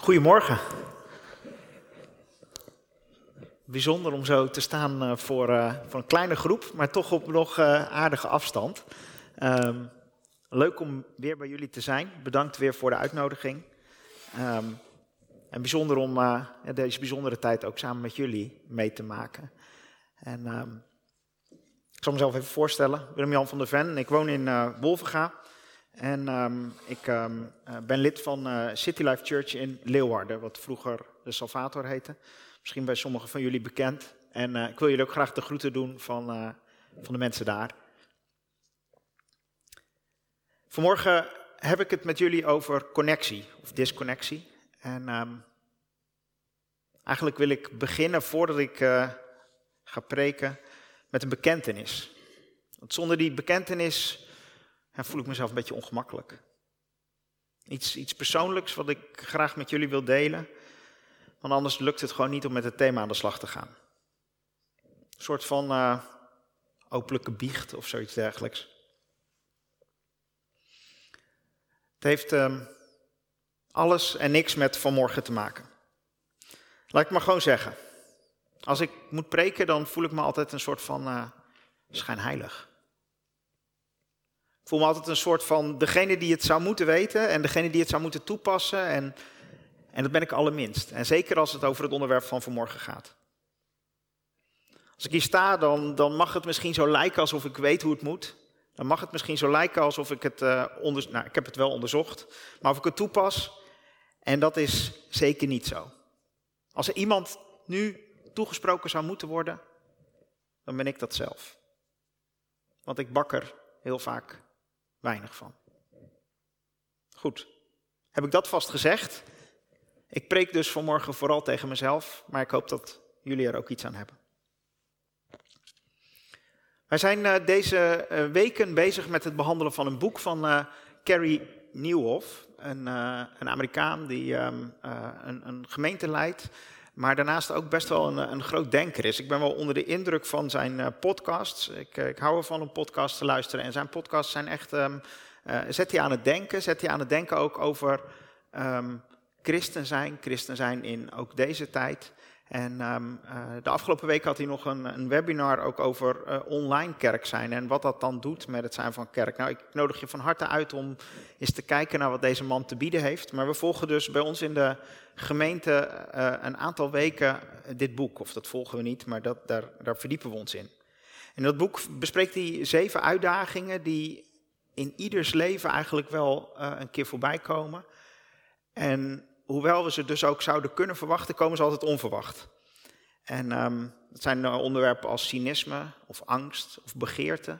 Goedemorgen. Bijzonder om zo te staan uh, voor, uh, voor een kleine groep, maar toch op nog uh, aardige afstand. Um, leuk om weer bij jullie te zijn. Bedankt weer voor de uitnodiging. Um, en bijzonder om deze bijzondere tijd ook samen met jullie mee te maken. En um, ik zal mezelf even voorstellen. Willem-Jan van der Ven. Ik woon in Wolvenga. En um, ik um, uh, ben lid van uh, City Life Church in Leeuwarden, wat vroeger de Salvator heette. Misschien bij sommigen van jullie bekend. En uh, ik wil jullie ook graag de groeten doen van, van de mensen daar. Vanmorgen heb ik het met jullie over connectie of disconnectie. En um, eigenlijk wil ik beginnen voordat ik ga preken met een bekentenis. Want zonder die bekentenis dan voel ik mezelf een beetje ongemakkelijk. Iets, iets persoonlijks wat ik graag met jullie wil delen. Want anders lukt het gewoon niet om met het thema aan de slag te gaan. Een soort van uh, openlijke biecht of zoiets dergelijks. Het heeft uh, alles en niks met vanmorgen te maken. Laat ik maar gewoon zeggen. Als ik moet preken, dan voel ik me altijd een soort van uh, schijnheilig voel me altijd een soort van degene die het zou moeten weten en degene die het zou moeten toepassen. En, en dat ben ik allerminst. En zeker als het over het onderwerp van vanmorgen gaat. Als ik hier sta, dan, dan mag het misschien zo lijken alsof ik weet hoe het moet. Dan mag het misschien zo lijken alsof ik het uh, onder, nou, ik heb het wel onderzocht, maar of ik het toepas. En dat is zeker niet zo. Als er iemand nu toegesproken zou moeten worden, dan ben ik dat zelf. Want ik bakker heel vaak weinig van. Goed, heb ik dat vast gezegd? Ik preek dus vanmorgen vooral tegen mezelf, maar ik hoop dat jullie er ook iets aan hebben. Wij zijn uh, deze uh, weken bezig met het behandelen van een boek van uh, Carrie Nieuwhoff, een, Amerikaan die een, een, gemeente leidt, maar daarnaast ook best wel een, een, groot denker is. Ik ben wel onder de indruk van zijn podcasts. Ik, ik, hou ervan om podcasts te luisteren en zijn podcasts zijn echt uh, zet hij aan het denken. Zet hij aan het denken ook over um, christen zijn. Christen zijn in ook deze tijd. En um, uh, de afgelopen week had hij nog een, een webinar ook over uh, online kerk zijn. En wat dat dan doet met het zijn van kerk. Nou, ik nodig je van harte uit om eens te kijken naar wat deze man te bieden heeft. Maar we volgen dus bij ons in de gemeente een aantal weken dit boek. Of dat volgen we niet, maar dat, daar, daar verdiepen we ons in. In dat boek bespreekt hij zeven uitdagingen die in ieders leven eigenlijk wel een keer voorbij komen. En hoewel we ze dus ook zouden kunnen verwachten, komen ze altijd onverwacht. En um, het zijn onderwerpen als cynisme of angst of begeerte.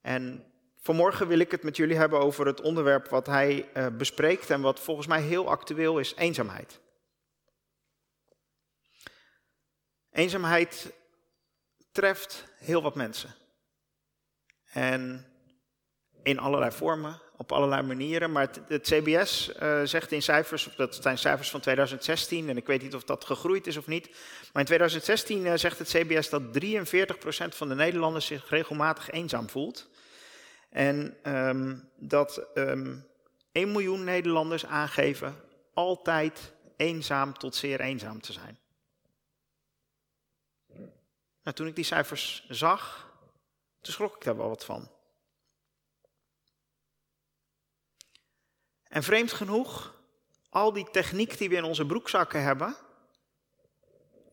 En vanmorgen wil ik het met jullie hebben over het onderwerp wat hij uh, bespreekt en wat volgens mij heel actueel is, eenzaamheid. Eenzaamheid treft heel wat mensen. En in allerlei vormen, op allerlei manieren. Maar het, CBS uh, zegt in cijfers, dat zijn cijfers van 2016, en ik weet niet of dat gegroeid is of niet. Maar in 2016 uh, zegt het CBS dat 43% van de Nederlanders zich regelmatig eenzaam voelt. En um, dat um, 1 miljoen Nederlanders aangeven altijd eenzaam tot zeer eenzaam te zijn. Nou, toen ik die cijfers zag, toen schrok ik daar wel wat van. En vreemd genoeg, al die techniek die we in onze broekzakken hebben,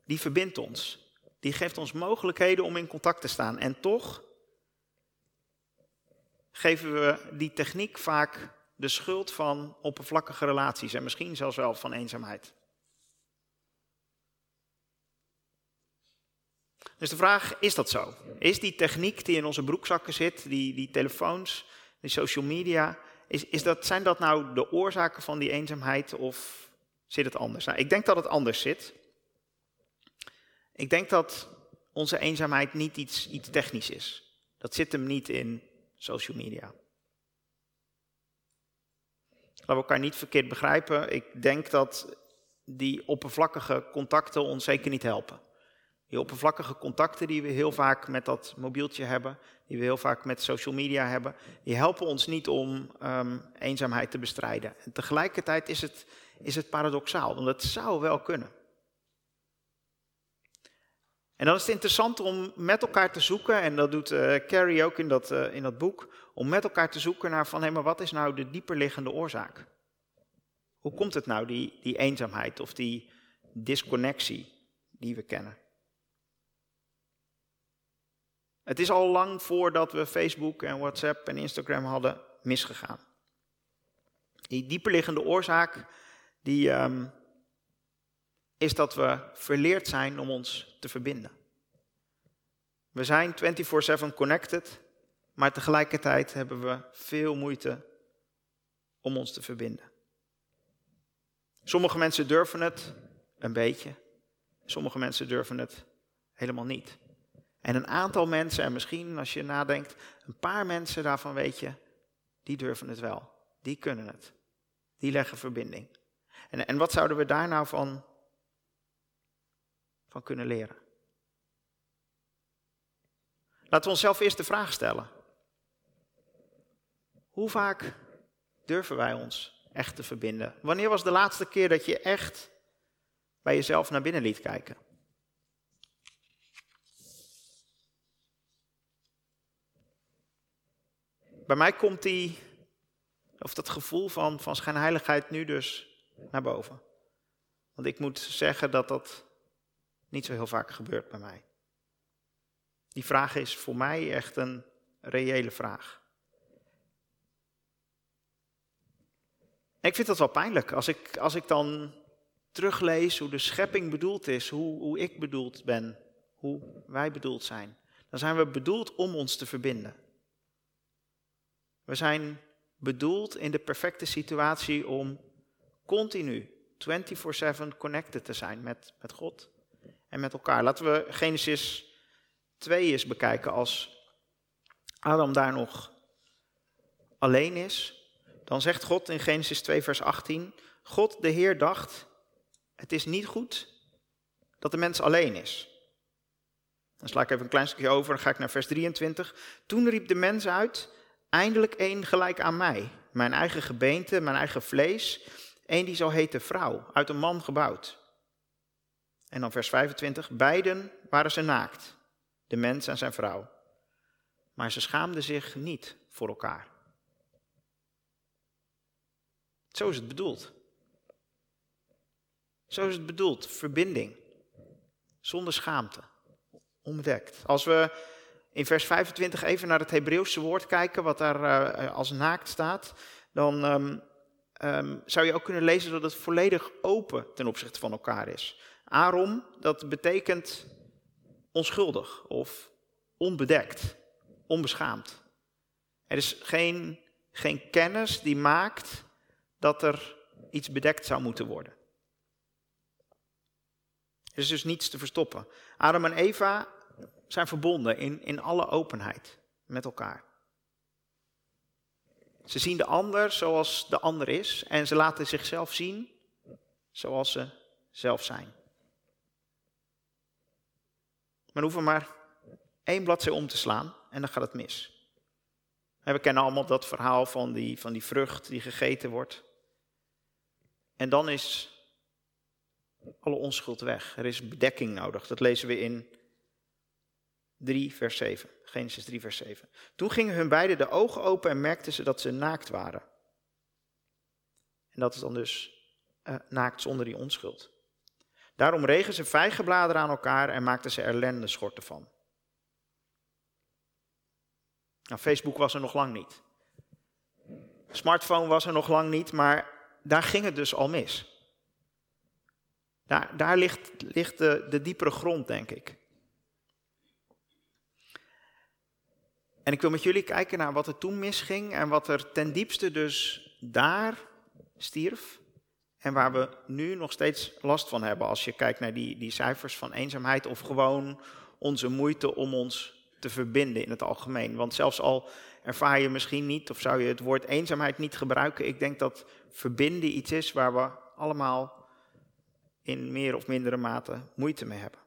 die verbindt ons. Die geeft ons mogelijkheden om in contact te staan. En toch geven we die techniek vaak de schuld van oppervlakkige relaties en misschien zelfs wel van eenzaamheid. Dus de vraag, is dat zo? Is die techniek die in onze broekzakken zit, die, die telefoons, die social media, is, is dat, zijn dat nou de oorzaken van die eenzaamheid of zit het anders? Nou, ik denk dat het anders zit. Ik denk dat onze eenzaamheid niet iets, iets technisch is. Dat zit hem niet in social media. Laten we elkaar niet verkeerd begrijpen. Ik denk dat die oppervlakkige contacten ons zeker niet helpen. Die oppervlakkige contacten die we heel vaak met dat mobieltje hebben, die we heel vaak met social media hebben, die helpen ons niet om ehm, eenzaamheid te bestrijden. En tegelijkertijd is het, is het paradoxaal, want het zou wel kunnen. En dan is het interessant om met elkaar te zoeken, en dat doet uh, Carrie ook in dat, uh, in dat boek, om met elkaar te zoeken naar van hé, maar wat is nou de dieperliggende oorzaak? Hoe komt het nou, die, die eenzaamheid of die disconnectie die we kennen? Het is al lang voordat we Facebook en WhatsApp en Instagram hadden misgegaan. Die dieperliggende oorzaak die, um, is dat we verleerd zijn om ons te verbinden. We zijn 24/7 connected, maar tegelijkertijd hebben we veel moeite om ons te verbinden. Sommige mensen durven het een beetje, sommige mensen durven het helemaal niet. En een aantal mensen, en misschien als je nadenkt, een paar mensen daarvan weet je, die durven het wel. Die kunnen het. Die leggen verbinding. En, en wat zouden we daar nou van, van kunnen leren? Laten we onszelf eerst de vraag stellen. Hoe vaak durven wij ons echt te verbinden? Wanneer was de laatste keer dat je echt bij jezelf naar binnen liet kijken? Bij mij komt die, of dat gevoel van, van schijnheiligheid nu dus naar boven. Want ik moet zeggen dat dat niet zo heel vaak gebeurt bij mij. Die vraag is voor mij echt een reële vraag. ik vind dat wel pijnlijk als ik, als ik dan teruglees hoe de schepping bedoeld is, hoe, hoe ik bedoeld ben, hoe wij bedoeld zijn. Dan zijn we bedoeld om ons te verbinden. We zijn bedoeld in de perfecte situatie om continu 24/7 connected te zijn met, met God en met elkaar. Laten we Genesis 2 eens bekijken als Adam daar nog alleen is. Dan zegt God in Genesis 2 vers 18, God de Heer dacht, het is niet goed dat de mens alleen is. Dan sla ik even een klein stukje over, dan ga ik naar vers 23. Toen riep de mens uit, eindelijk één gelijk aan mij. Mijn eigen gebeente, mijn eigen vlees. Eén die zou heten vrouw, uit een man gebouwd. En dan vers 25. Beiden waren ze naakt, de mens en zijn vrouw. Maar ze schaamden zich niet voor elkaar. Zo is het bedoeld. Zo is het bedoeld, verbinding. Zonder schaamte. Onbedekt. Als we in vers 25 even naar het Hebreeuwse woord kijken, wat daar uh, als naakt staat, dan um, um, zou je ook kunnen lezen dat het volledig open ten opzichte van elkaar is. Aarom, dat betekent onschuldig of onbedekt, onbeschaamd. Er is geen, geen kennis die maakt dat er iets bedekt zou moeten worden. Er is dus niets te verstoppen. Adam en Eva zijn verbonden in, in alle openheid met elkaar. Ze zien de ander zoals de ander is en ze laten zichzelf zien zoals ze zelf zijn. Men hoeven maar één bladzij om te slaan en dan gaat het mis. we kennen allemaal dat verhaal van die, van die vrucht die gegeten wordt. En dan is alle onschuld weg. Er is bedekking nodig. Dat lezen we in 3, vers 7. Genesis 3, vers 7. Toen gingen hun beiden de ogen open en merkten ze dat ze naakt waren. En dat is dan dus uh, naakt zonder die onschuld. Daarom regen ze vijgenbladeren aan elkaar en maakten ze er schorten van. Nou, Facebook was er nog lang niet. Smartphone was er nog lang niet, maar daar ging het dus al mis. Daar, daar ligt, ligt de diepere grond, denk ik. En ik wil met jullie kijken naar wat er toen misging en wat er ten diepste dus daar stierf. En waar we nu nog steeds last van hebben als je kijkt naar die, die cijfers van eenzaamheid of gewoon onze moeite om ons te verbinden in het algemeen. Want zelfs al ervaar je misschien niet of zou je het woord eenzaamheid niet gebruiken, ik denk dat verbinden iets is waar we allemaal in meer of mindere mate moeite mee hebben.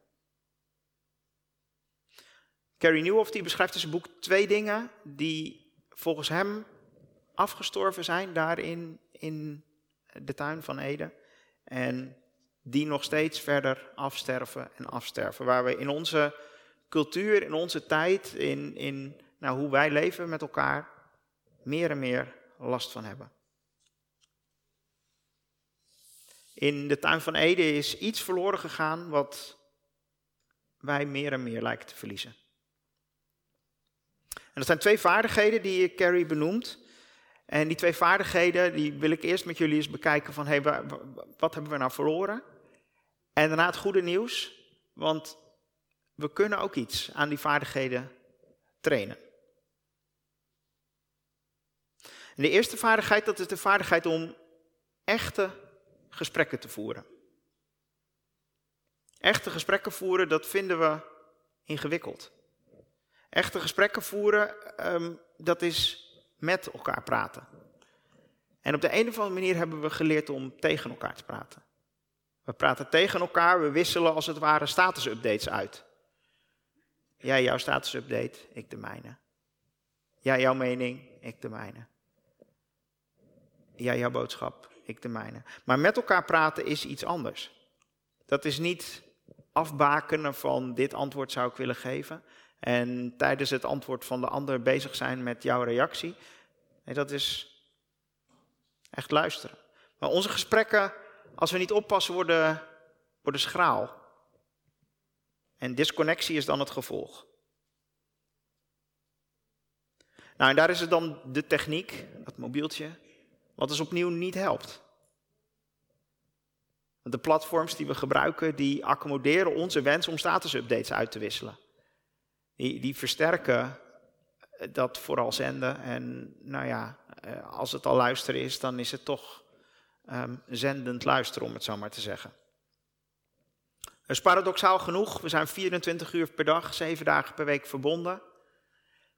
Carrie Nieuwhoff die beschrijft in zijn boek twee dingen die volgens hem afgestorven zijn daarin in de tuin van Eden. En die nog steeds verder afsterven en afsterven. Waar we in onze cultuur, in onze tijd, in, in nou, hoe wij leven met elkaar, meer en meer last van hebben. In de tuin van Eden is iets verloren gegaan wat wij meer en meer lijken te verliezen. Dat zijn twee vaardigheden die Carrie benoemt. En die twee vaardigheden, die wil ik eerst met jullie eens bekijken van, hey, wat hebben we nou verloren? En daarna het goede nieuws, want we kunnen ook iets aan die vaardigheden trainen. En de eerste vaardigheid, dat is de vaardigheid om echte gesprekken te voeren. Echte gesprekken voeren, dat vinden we ingewikkeld. Echte gesprekken voeren, um, dat is met elkaar praten. En op de een of andere manier hebben we geleerd om tegen elkaar te praten. We praten tegen elkaar, we wisselen als het ware status-updates uit. Jij jouw status-update, ik de mijne. Jij jouw mening, ik de mijne. Jij jouw boodschap, ik de mijne. Maar met elkaar praten is iets anders. Dat is niet afbakenen van dit antwoord zou ik willen geven. En tijdens het antwoord van de ander bezig zijn met jouw reactie. Dat is echt luisteren. Maar onze gesprekken, als we niet oppassen, worden, worden schraal. En disconnectie is dan het gevolg. Nou, en daar is het dan de techniek, dat mobieltje, wat dus opnieuw niet helpt. De platforms die we gebruiken, die accommoderen onze wens om status-updates uit te wisselen. Die, versterken dat vooral zenden. En nou ja, eh, als het al luisteren is, dan is het toch um, zendend luisteren, om het zo maar te zeggen. Dat is paradoxaal genoeg. We zijn 24 uur per dag, 7 dagen per week verbonden.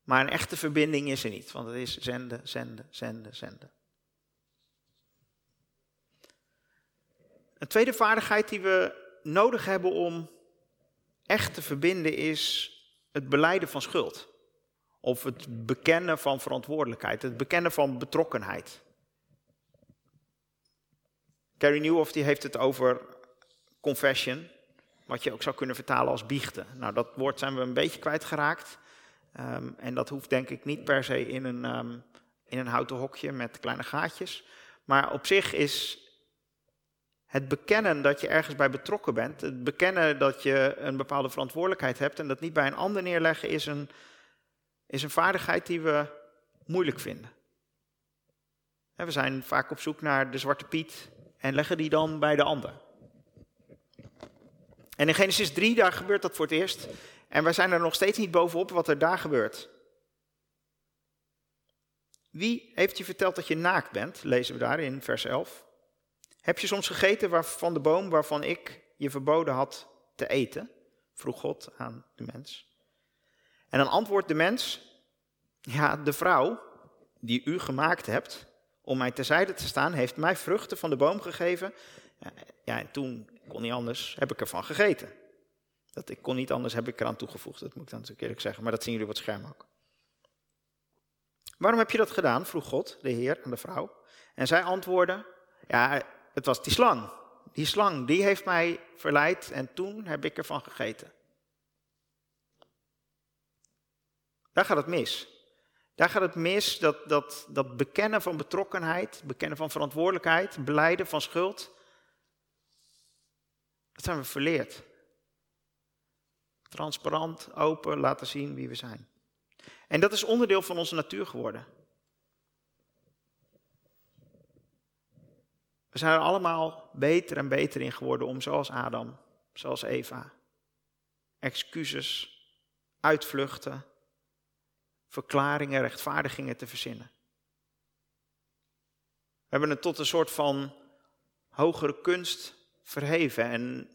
Maar een echte verbinding is er niet, want het is zenden, zenden, zenden, zenden. Een tweede vaardigheid die we nodig hebben om echt te verbinden is het beleiden van schuld. Of het bekennen van verantwoordelijkheid, het bekennen van betrokkenheid. Carrie Nieuwhoff die heeft het over confession, wat je ook zou kunnen vertalen als biechten. Nou, dat woord zijn we een beetje kwijtgeraakt. Um, en dat hoeft denk ik niet per se in een, um, in een houten hokje met kleine gaatjes. Maar op zich is het bekennen dat je ergens bij betrokken bent, het bekennen dat je een bepaalde verantwoordelijkheid hebt en dat niet bij een ander neerleggen, is een, is een vaardigheid die we moeilijk vinden. We zijn vaak op zoek naar de zwarte piet en leggen die dan bij de ander. En in Genesis 3, daar gebeurt dat voor het eerst. En wij zijn er nog steeds niet bovenop wat er daar gebeurt. Wie heeft je verteld dat je naakt bent? Lezen we daar in vers 11. Heb je soms gegeten van de boom waarvan ik je verboden had te eten? vroeg God aan de mens. En dan antwoordt de mens, ja, de vrouw die u gemaakt hebt om mij terzijde te staan, heeft mij vruchten van de boom gegeven. Ja, en toen kon niet anders, heb ik ervan gegeten. Dat ik kon niet anders, heb ik eraan toegevoegd. Dat moet ik dan natuurlijk zeggen, maar dat zien jullie op het scherm ook. Waarom heb je dat gedaan? vroeg God, de Heer, aan de vrouw. En zij antwoordde, ja, het was die slang. Die slang, die heeft mij verleid en toen heb ik ervan gegeten. Daar gaat het mis. Daar gaat het mis, dat, dat, dat bekennen van betrokkenheid, bekennen van verantwoordelijkheid, beleiden van schuld. Dat zijn we verleerd. Transparant, open, laten zien wie we zijn. En dat is onderdeel van onze natuur geworden. We zijn er allemaal beter en beter in geworden om zoals Adam, zoals Eva, excuses, uitvluchten, verklaringen, rechtvaardigingen te verzinnen. We hebben het tot een soort van hogere kunst verheven. En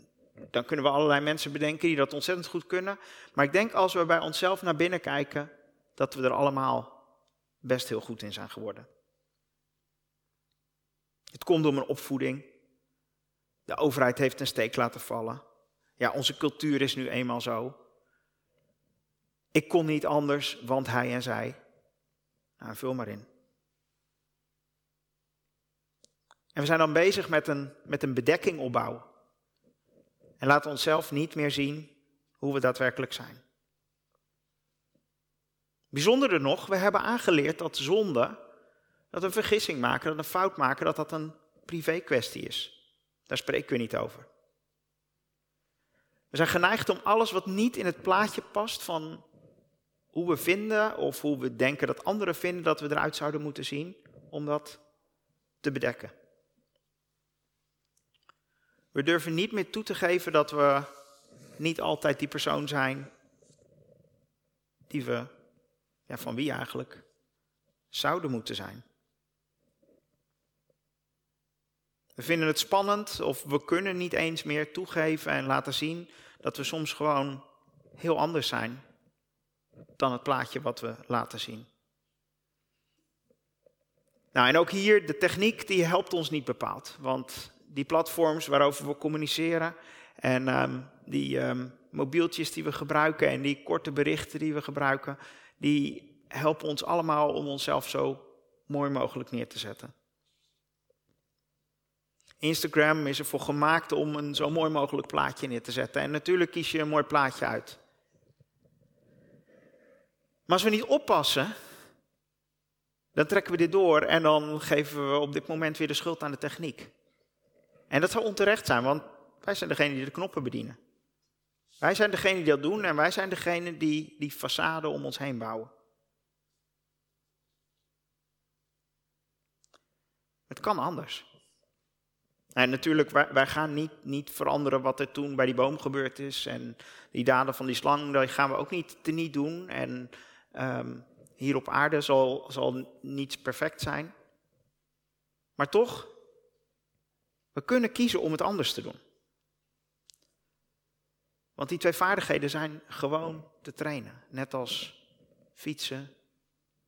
dan kunnen we allerlei mensen bedenken die dat ontzettend goed kunnen. Maar ik denk als we bij onszelf naar binnen kijken, dat we er allemaal best heel goed in zijn geworden. Het komt door een opvoeding. De overheid heeft een steek laten vallen. Ja, onze cultuur is nu eenmaal zo. Ik kon niet anders, want hij en zij. Nou, vul maar in. En we zijn dan bezig met een, met een bedekking opbouwen. En laten onszelf niet meer zien hoe we daadwerkelijk zijn. Bijzonderder nog, we hebben aangeleerd dat zonde, dat een vergissing maken, dat een fout maken, dat dat een privé kwestie is. Daar spreken we niet over. We zijn geneigd om alles wat niet in het plaatje past van hoe we vinden of hoe we denken dat anderen vinden dat we eruit zouden moeten zien, om dat te bedekken. We durven niet meer toe te geven dat we niet altijd die persoon zijn die we, ja, van wie eigenlijk, zouden moeten zijn. We vinden het spannend of we kunnen niet eens meer toegeven en laten zien dat we soms gewoon heel anders zijn dan het plaatje wat we laten zien. Nou, en ook hier, de techniek die helpt ons niet bepaald. Want die platforms waarover we communiceren en um, die um, mobieltjes die we gebruiken en die korte berichten die we gebruiken, die helpen ons allemaal om onszelf zo mooi mogelijk neer te zetten. Instagram is ervoor gemaakt om een zo mooi mogelijk plaatje neer te zetten. En natuurlijk kies je een mooi plaatje uit. Maar als we niet oppassen, dan trekken we dit door en dan geven we op dit moment weer de schuld aan de techniek. En dat zou onterecht zijn, want wij zijn degene die de knoppen bedienen. Wij zijn degene die dat doen en wij zijn degene die die façade om ons heen bouwen. Het kan anders. En natuurlijk, wij, gaan niet, niet veranderen wat er toen bij die boom gebeurd is. En die daden van die slang, dat gaan we ook niet teniet doen. En um, hier op aarde zal, zal niets perfect zijn. Maar toch, we kunnen kiezen om het anders te doen. Want die twee vaardigheden zijn gewoon te trainen. Net als fietsen,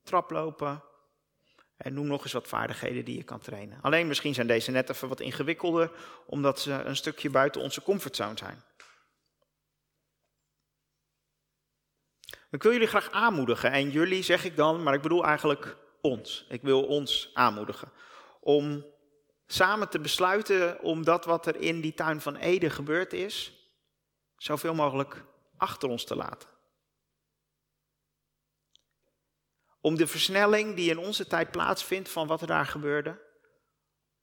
traplopen, en noem nog eens wat vaardigheden die je kan trainen. Alleen misschien zijn deze net even wat ingewikkelder, omdat ze een stukje buiten onze comfortzone zijn. Ik wil jullie graag aanmoedigen. En jullie zeg ik dan, maar ik bedoel eigenlijk ons. Ik wil ons aanmoedigen. Om samen te besluiten om dat wat er in die tuin van Ede gebeurd is, zoveel mogelijk achter ons te laten. Om de versnelling die in onze tijd plaatsvindt van wat er daar gebeurde,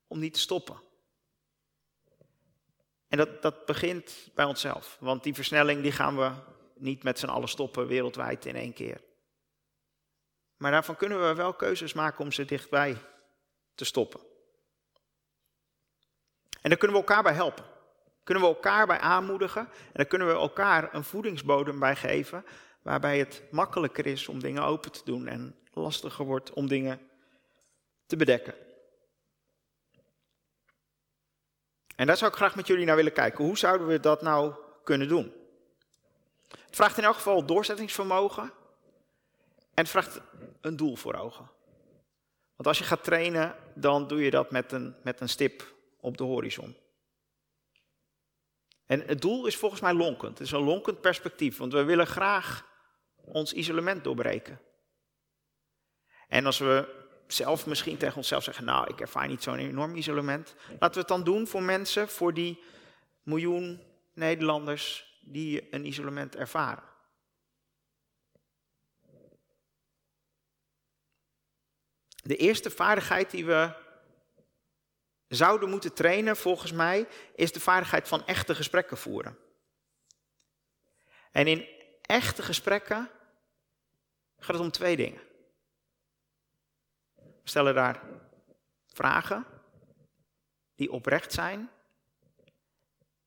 om die te stoppen. En dat, dat begint bij onszelf, want die versnelling die gaan we niet met z'n allen stoppen wereldwijd in één keer. Maar daarvan kunnen we wel keuzes maken om ze dichtbij te stoppen. En daar kunnen we elkaar bij helpen. Kunnen we elkaar bij aanmoedigen en daar kunnen we elkaar een voedingsbodem bij geven waarbij het makkelijker is om dingen open te doen en lastiger wordt om dingen te bedekken. En daar zou ik graag met jullie naar willen kijken. Hoe zouden we dat nou kunnen doen? Het vraagt in elk geval doorzettingsvermogen en het vraagt een doel voor ogen. Want als je gaat trainen, dan doe je dat met een, met een stip op de horizon. En het doel is volgens mij lonkend. Het is een lonkend perspectief, want we willen graag ons isolement doorbreken. En als we zelf misschien tegen onszelf zeggen, nou, ik ervaar niet zo'n enorm isolement. Laten we het dan doen voor mensen, voor die miljoen Nederlanders die een isolement ervaren. De eerste vaardigheid die we zouden moeten trainen, volgens mij, is de vaardigheid van echte gesprekken voeren. En in echte gesprekken gaat het om twee dingen. We stellen daar vragen die oprecht zijn,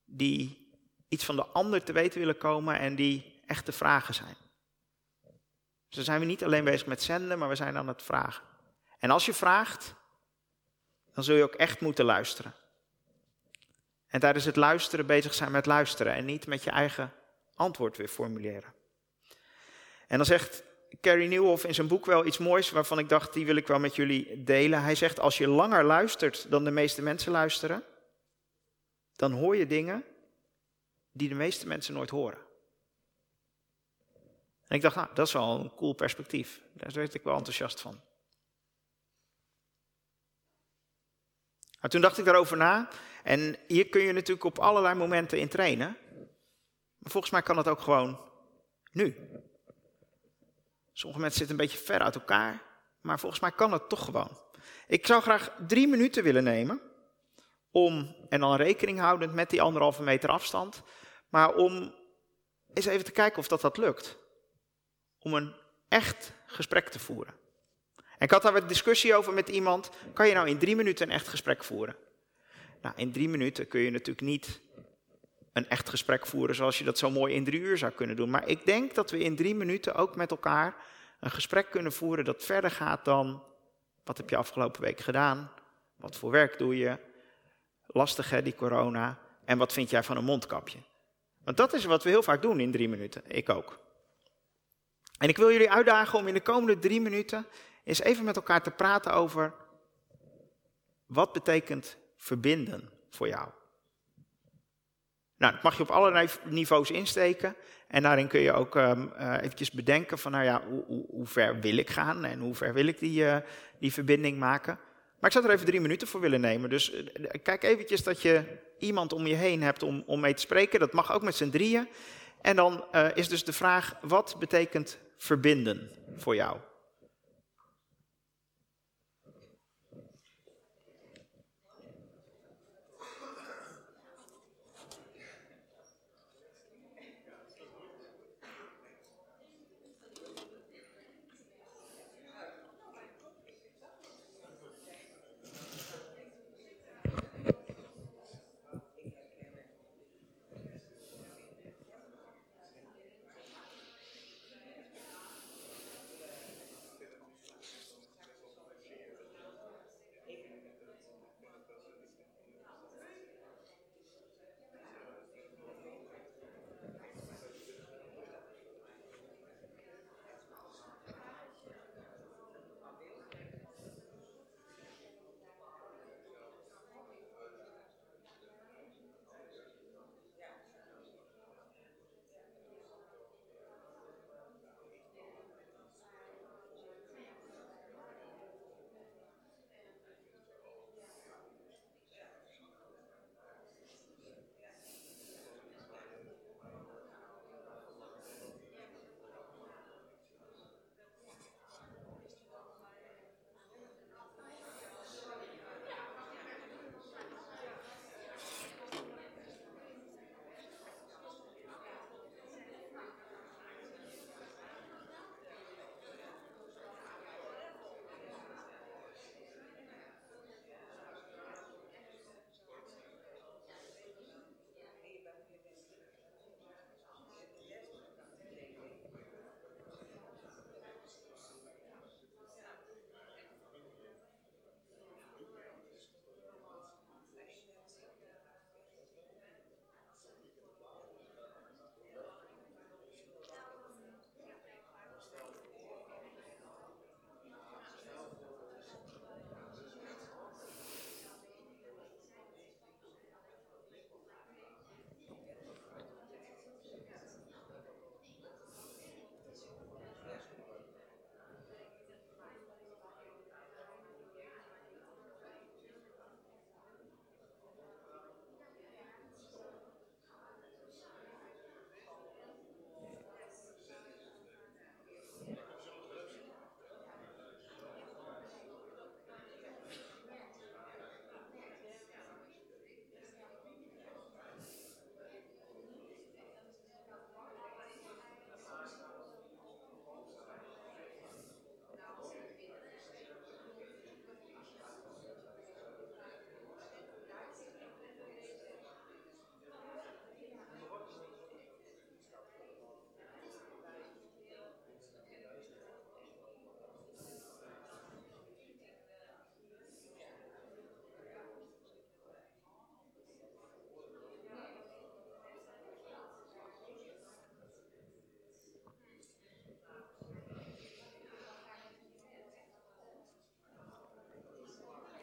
die iets van de ander te weten willen komen en die echte vragen zijn. Dus dan zijn we niet alleen bezig met zenden, maar we zijn aan het vragen. En als je vraagt, dan zul je ook echt moeten luisteren. En tijdens het luisteren bezig zijn met luisteren en niet met je eigen antwoord weer formuleren. En dan zegt Carrie Nieuwhoff in zijn boek wel iets moois waarvan ik dacht, die wil ik wel met jullie delen. Hij zegt, als je langer luistert dan de meeste mensen luisteren, dan hoor je dingen die de meeste mensen nooit horen. En ik dacht, nou, dat is wel een cool perspectief. Daar werd ik wel enthousiast van. Maar toen dacht ik daarover na. En hier kun je natuurlijk op allerlei momenten in trainen. Maar volgens mij kan het ook gewoon nu. Sommige mensen zitten een beetje ver uit elkaar. Maar volgens mij kan het toch gewoon. Ik zou graag drie minuten willen nemen. Om, en dan rekening houdend met die anderhalve meter afstand. Maar om eens even te kijken of dat, dat lukt. Om een echt gesprek te voeren. En ik had daar wat discussie over met iemand. Kan je nou in drie minuten een echt gesprek voeren? Nou, in drie minuten kun je natuurlijk niet een echt gesprek voeren zoals je dat zo mooi in drie uur zou kunnen doen. Maar ik denk dat we in drie minuten ook met elkaar een gesprek kunnen voeren dat verder gaat dan wat heb je afgelopen week gedaan? Wat voor werk doe je? Lastig hè, die corona. En wat vind jij van een mondkapje? Want dat is wat we heel vaak doen in drie minuten. Ik ook. En ik wil jullie uitdagen om in de komende drie minuten eens even met elkaar te praten over wat betekent verbinden voor jou. Nou, dat mag je op allerlei niveaus insteken. En daarin kun je ook um, eventjes bedenken van, nou ja, hoe, ver wil ik gaan en hoe ver wil ik die, uh, die verbinding maken. Maar ik zou er even drie minuten voor willen nemen. Dus uh, kijk eventjes dat je iemand om je heen hebt om, om mee te spreken. Dat mag ook met z'n drieën. En dan is dus de vraag, wat betekent verbinden voor jou?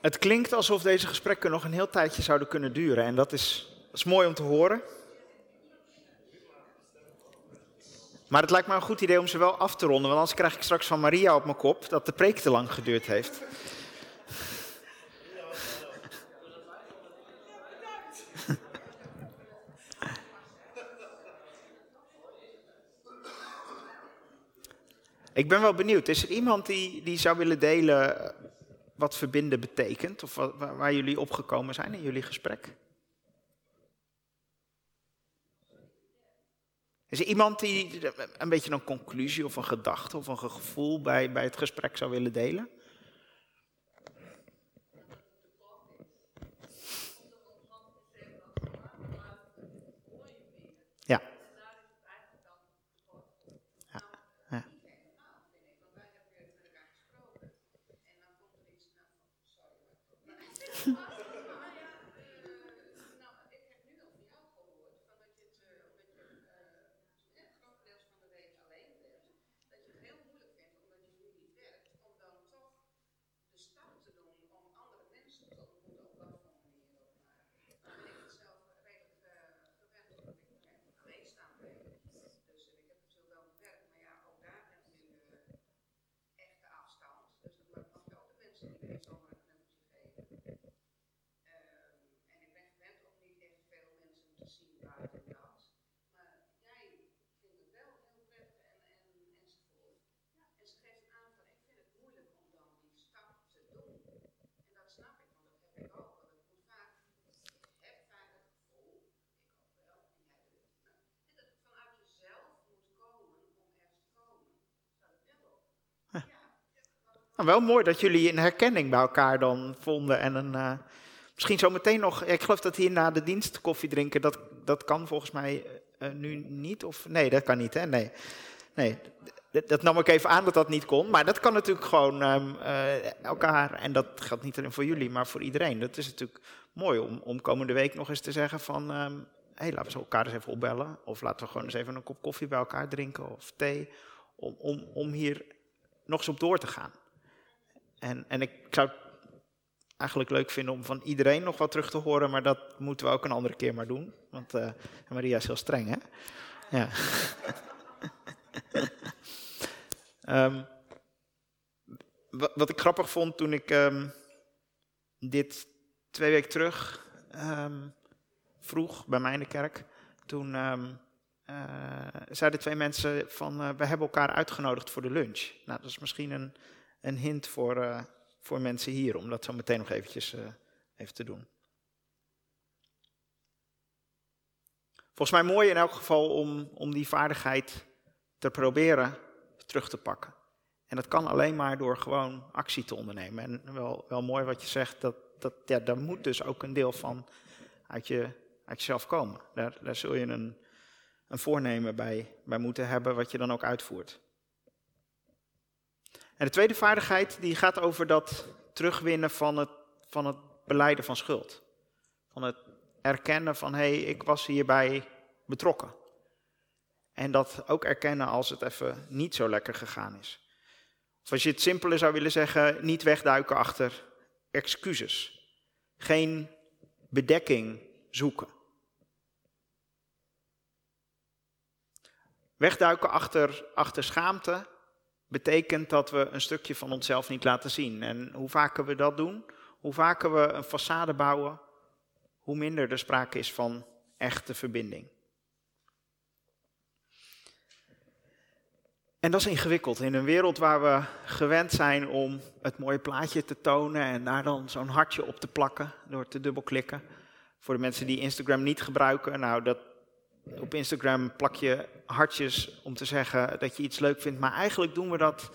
Het klinkt alsof deze gesprekken nog een heel tijdje zouden kunnen duren en dat is, is mooi om te horen. Maar het lijkt me een goed idee om ze wel af te ronden, want anders krijg ik straks van Maria op mijn kop dat de preek te lang geduurd heeft. Ik ben wel benieuwd. Is er iemand die, die zou willen delen wat verbinden betekent? Of waar jullie opgekomen zijn in jullie gesprek? Is er iemand die een beetje een conclusie of een gedachte of een gevoel bij, bij het gesprek zou willen delen? Nou, wel mooi dat jullie een herkenning bij elkaar dan vonden en een, uh, misschien zometeen nog, ik geloof dat hier na de dienst koffie drinken, dat, dat kan volgens mij uh, nu niet, of nee, dat kan niet hè, nee. Nee, dat, nam ik even aan dat dat niet kon, maar dat kan natuurlijk gewoon um, elkaar, en dat geldt niet alleen voor jullie, maar voor iedereen. Dat is natuurlijk mooi om, om komende week nog eens te zeggen van, um, hey, laten we elkaar eens even opbellen, of laten we gewoon eens even een kop koffie bij elkaar drinken, of thee, om, om, om hier nog eens op door te gaan. En, en ik zou het eigenlijk leuk vinden om van iedereen nog wat terug te horen, maar dat moeten we ook een andere keer maar doen. Want uh, Maria is heel streng, hè? Ja. um, wat, ik grappig vond toen ik um, dit twee weken terug um, vroeg bij mij in de kerk, toen uh, zeiden twee mensen van, uh, we hebben elkaar uitgenodigd voor de lunch. Nou, dat is misschien een een hint voor, uh, voor mensen hier, om dat zo meteen nog eventjes uh, even te doen. Volgens mij mooi in elk geval om, om die vaardigheid te proberen terug te pakken. En dat kan alleen maar door gewoon actie te ondernemen. En wel, wel mooi wat je zegt, dat, dat, ja, daar moet dus ook een deel van uit, je, uit jezelf komen. Daar, daar zul je een, een voornemen bij, bij moeten hebben, wat je dan ook uitvoert. En de tweede vaardigheid die gaat over dat terugwinnen van het, van het beleiden van schuld. Van het erkennen van hé, hey, ik was hierbij betrokken. En dat ook erkennen als het even niet zo lekker gegaan is. Of als je het simpeler zou willen zeggen, niet wegduiken achter excuses. Geen bedekking zoeken. Wegduiken achter, achter schaamte betekent dat we een stukje van onszelf niet laten zien. En hoe vaker we dat doen, hoe vaker we een façade bouwen, hoe minder er sprake is van echte verbinding. En dat is ingewikkeld. In een wereld waar we gewend zijn om het mooie plaatje te tonen en daar dan zo'n hartje op te plakken door te dubbelklikken. Voor de mensen die Instagram niet gebruiken, nou dat op Instagram plak je hartjes om te zeggen dat je iets leuk vindt. Maar eigenlijk doen we dat,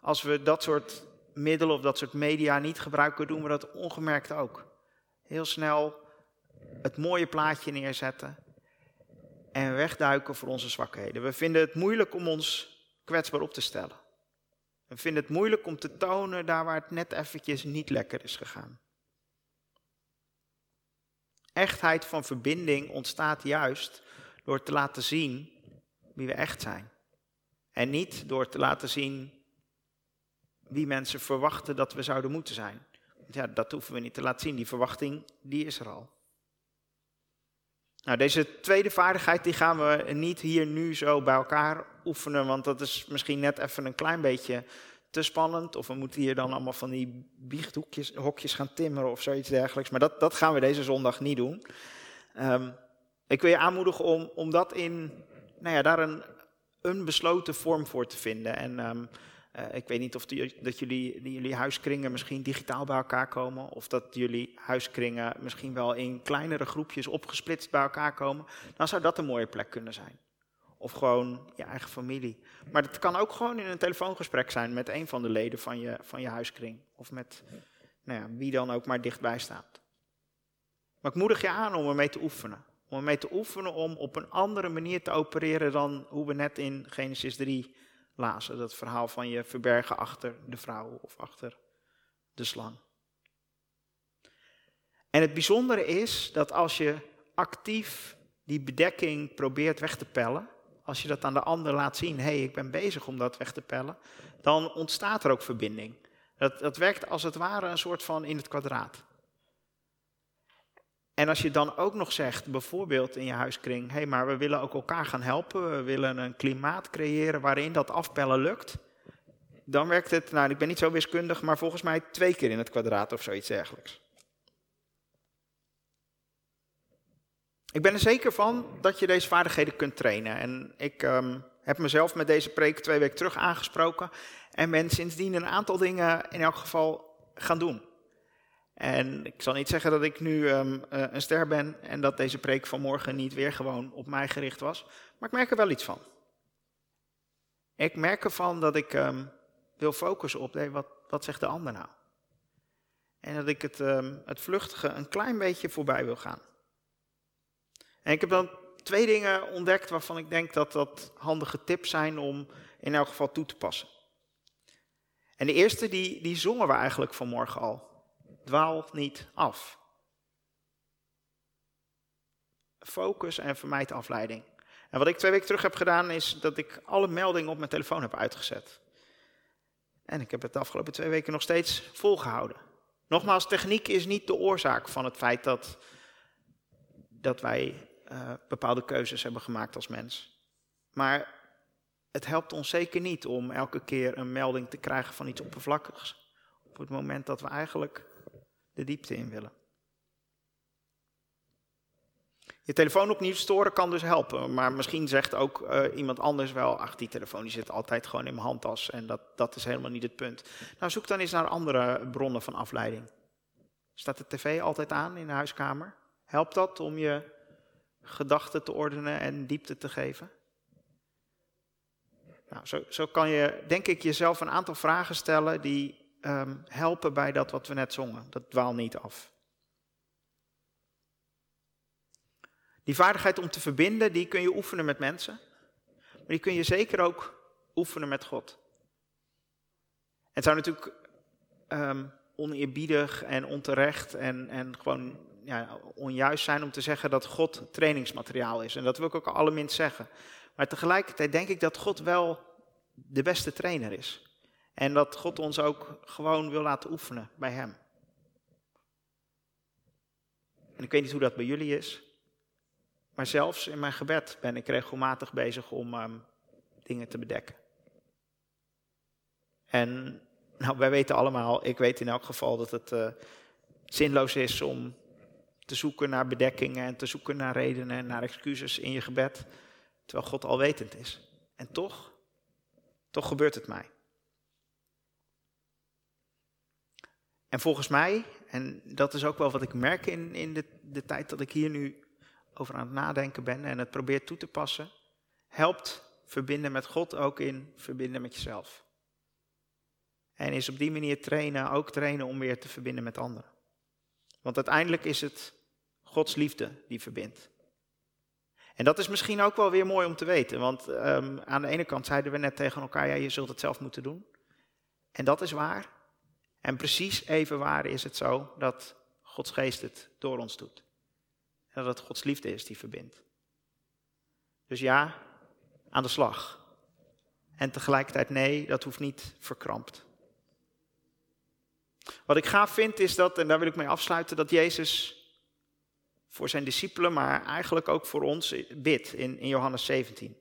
als we dat soort middelen of dat soort media niet gebruiken, doen we dat ongemerkt ook. Heel snel het mooie plaatje neerzetten en wegduiken voor onze zwakheden. We vinden het moeilijk om ons kwetsbaar op te stellen. We vinden het moeilijk om te tonen daar waar het net eventjes niet lekker is gegaan. Echtheid van verbinding ontstaat juist door te laten zien wie we echt zijn. En niet door te laten zien wie mensen verwachten dat we zouden moeten zijn. Ja, dat hoeven we niet te laten zien. Die verwachting, die is er al. Nou, deze tweede vaardigheid die gaan we niet hier nu zo bij elkaar oefenen, want dat is misschien net even een klein beetje te spannend. Of we moeten hier dan allemaal van die biechthokjes gaan timmeren of zoiets dergelijks. Maar dat, dat gaan we deze zondag niet doen. Ehm, ik wil je aanmoedigen om, om dat in, nou ja, daar een, een besloten vorm voor te vinden. En ehm, eh, ik weet niet of die, dat jullie, jullie huiskringen misschien digitaal bij elkaar komen. Of dat jullie huiskringen misschien wel in kleinere groepjes opgesplitst bij elkaar komen. Dan zou dat een mooie plek kunnen zijn. Of gewoon je eigen familie. Maar het kan ook gewoon in een telefoongesprek zijn met een van de leden van je, van je huiskring. Of met nou ja, wie dan ook maar dichtbij staat. Maar ik moedig je aan om ermee te oefenen. Om ermee te oefenen om op een andere manier te opereren dan hoe we net in Genesis 3 lazen. Dat verhaal van je verbergen achter de vrouw of achter de slang. En het bijzondere is dat als je actief die bedekking probeert weg te pellen, als je dat aan de ander laat zien, hé, hey, ik ben bezig om dat weg te pellen, dan ontstaat er ook verbinding. Dat, dat werkt als het ware een soort van in het kwadraat. En als je dan ook nog zegt, bijvoorbeeld in je huiskring, hé, hey, maar we willen ook elkaar gaan helpen, we willen een klimaat creëren waarin dat afpellen lukt, dan werkt het, nou ik ben niet zo wiskundig, maar volgens mij twee keer in het kwadraat of zoiets dergelijks. Ik ben er zeker van dat je deze vaardigheden kunt trainen. En ik um, heb mezelf met deze preek twee weken terug aangesproken en ben sindsdien een aantal dingen in elk geval gaan doen. En ik zal niet zeggen dat ik nu um, een ster ben en dat deze preek van morgen niet weer gewoon op mij gericht was, maar ik merk er wel iets van. Ik merk ervan dat ik um, wil focussen op wat, wat zegt de ander nou. En dat ik het, um, het vluchtige een klein beetje voorbij wil gaan. En ik heb dan twee dingen ontdekt waarvan ik denk dat dat handige tips zijn om in elk geval toe te passen. En de eerste, die, die zongen we eigenlijk vanmorgen al dwaal niet af. Focus en vermijd afleiding. En wat ik twee weken terug heb gedaan, is dat ik alle meldingen op mijn telefoon heb uitgezet. En ik heb het de afgelopen twee weken nog steeds volgehouden. Nogmaals, techniek is niet de oorzaak van het feit dat, dat wij uh, bepaalde keuzes hebben gemaakt als mens. Maar het helpt ons zeker niet om elke keer een melding te krijgen van iets oppervlakkigs. Op het moment dat we eigenlijk de diepte in willen. Je telefoon opnieuw storen kan dus helpen, maar misschien zegt ook uh, iemand anders wel, ach die telefoon die zit altijd gewoon in mijn handtas en dat, dat is helemaal niet het punt. Nou zoek dan eens naar andere bronnen van afleiding. Staat de tv altijd aan in de huiskamer? Helpt dat om je gedachten te ordenen en diepte te geven? Nou, zo, zo kan je denk ik jezelf een aantal vragen stellen die um, helpen bij dat wat we net zongen. Dat dwaal niet af. Die vaardigheid om te verbinden, die kun je oefenen met mensen. Maar die kun je zeker ook oefenen met God. Het zou natuurlijk um, oneerbiedig en onterecht en, en gewoon ja, onjuist zijn om te zeggen dat God trainingsmateriaal is. En dat wil ik ook allerminst zeggen. Maar tegelijkertijd denk ik dat God wel de beste trainer is. En dat God ons ook gewoon wil laten oefenen bij Hem. En ik weet niet hoe dat bij jullie is. Maar zelfs in mijn gebed ben ik regelmatig bezig om um, dingen te bedekken. En nou, wij weten allemaal, ik weet in elk geval dat het uh, zinloos is om te zoeken naar bedekkingen en te zoeken naar redenen en naar excuses in je gebed, terwijl God alwetend is. En toch, toch gebeurt het mij. En volgens mij, en dat is ook wel wat ik merk in, in de, de tijd dat ik hier nu over aan het nadenken ben en het probeer toe te passen, helpt verbinden met God ook in verbinden met jezelf. En is op die manier trainen, ook trainen om weer te verbinden met anderen. Want uiteindelijk is het Gods liefde die verbindt. En dat is misschien ook wel weer mooi om te weten, want um, aan de ene kant zeiden we net tegen elkaar, ja, je zult het zelf moeten doen. En dat is waar. En precies even waar is het zo dat Gods geest het door ons doet. En dat het Gods liefde is die verbindt. Dus ja, aan de slag. En tegelijkertijd nee, dat hoeft niet verkrampt. Wat ik gaaf vind is dat, en daar wil ik mee afsluiten, dat Jezus voor zijn discipelen, maar eigenlijk ook voor ons bidt in, in Johannes 17.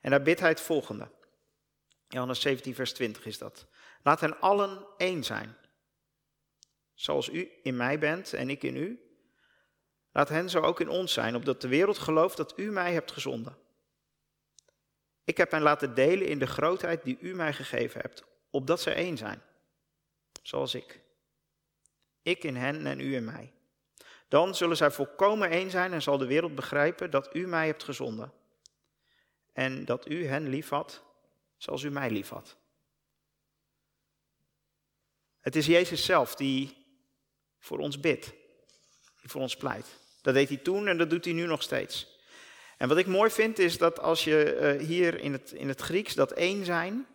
En daar bidt hij het volgende. Johannes 17, vers 20 is dat. Laat hen allen één zijn. Zoals u in mij bent en ik in u. Laat hen zo ook in ons zijn, opdat de wereld gelooft dat u mij hebt gezonden. Ik heb hen laten delen in de grootheid die u mij gegeven hebt, opdat zij één zijn, zoals ik. Ik in hen en u in mij. Dan zullen zij volkomen één zijn en zal de wereld begrijpen dat u mij hebt gezonden. En dat u hen liefhad zoals u mij liefhad. Het is Jezus zelf die voor ons bidt, die voor ons pleit. Dat deed hij toen en dat doet hij nu nog steeds. En wat ik mooi vind is dat als je eh, hier in het, in het Grieks dat één zijn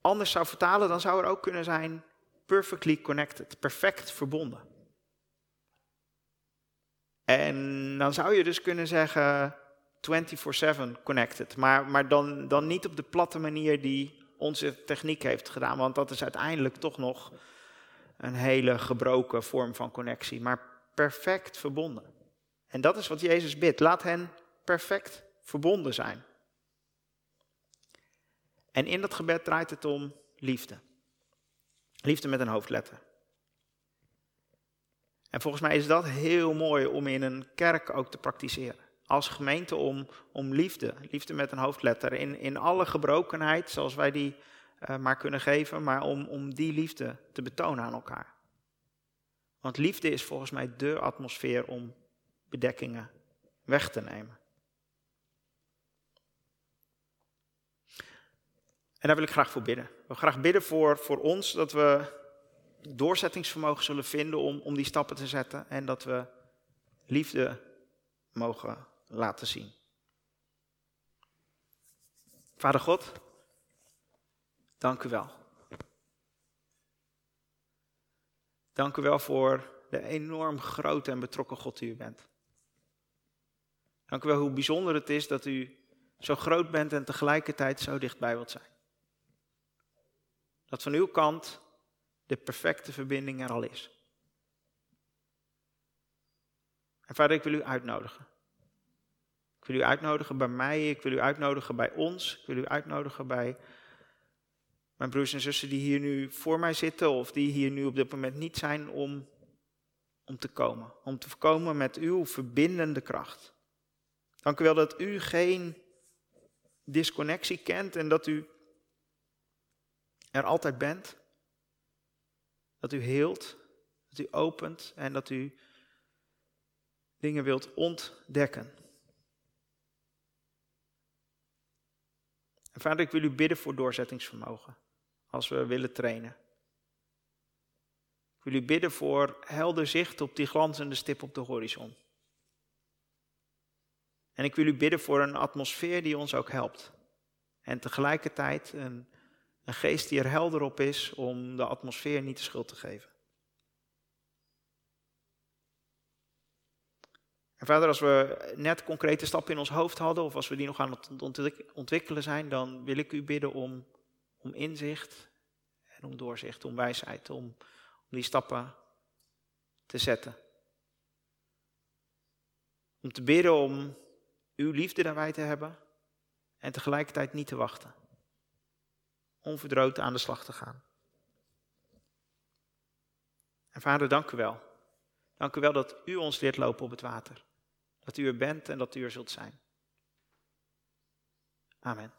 anders zou vertalen, dan zou er ook kunnen zijn perfectly connected, perfect verbonden. En dan zou je dus kunnen zeggen 24/7 connected, maar, maar dan, dan niet op de platte manier die onze techniek heeft gedaan, want dat is uiteindelijk toch nog een hele gebroken vorm van connectie, maar perfect verbonden. En dat is wat Jezus bidt. Laat hen perfect verbonden zijn. En in dat gebed draait het om liefde. Liefde met een hoofdletter. En volgens mij is dat heel mooi om in een kerk ook te praktiseren. Als gemeente om, om liefde, liefde met een hoofdletter, in, in alle gebrokenheid, zoals wij die uh, maar kunnen geven, maar om, om die liefde te betonen aan elkaar. Want liefde is volgens mij de atmosfeer om bedekkingen weg te nemen. En daar wil ik graag voor bidden. Wil graag bidden voor, voor ons dat we doorzettingsvermogen zullen vinden om, om die stappen te zetten en dat we liefde mogen laten zien. Vader God, dank u wel. Dank u wel voor de enorm grote en betrokken God die u bent. Dank u wel hoe bijzonder het is dat u zo groot bent en tegelijkertijd zo dichtbij wilt zijn. Dat van uw kant de perfecte verbinding er al is. En vader, ik wil u uitnodigen. Ik wil u uitnodigen bij mij, ik wil u uitnodigen bij ons, ik wil u uitnodigen bij mijn broers en zussen die hier nu voor mij zitten of die hier nu op dit moment niet zijn om, om te komen. Om te komen met uw verbindende kracht. Dank u wel dat u geen disconnectie kent en dat u er altijd bent. Dat u heelt, dat u opent en dat u dingen wilt ontdekken. En vader, ik wil u bidden voor doorzettingsvermogen als we willen trainen. Ik wil u bidden voor helder zicht op die glanzende stip op de horizon. En ik wil u bidden voor een atmosfeer die ons ook helpt. En tegelijkertijd een, een geest die er helder op is om de atmosfeer niet de schuld te geven. En vader, als we net concrete stappen in ons hoofd hadden, of als we die nog aan het ontwikkelen zijn, dan wil ik u bidden om, om inzicht en om doorzicht, om wijsheid, om, om die stappen te zetten. Om te bidden om uw liefde daarbij te hebben en tegelijkertijd niet te wachten. Onverdroten aan de slag te gaan. En vader, dank u wel. Dank u wel dat u ons leert lopen op het water. Dat u er bent en dat u er zult zijn. Amen.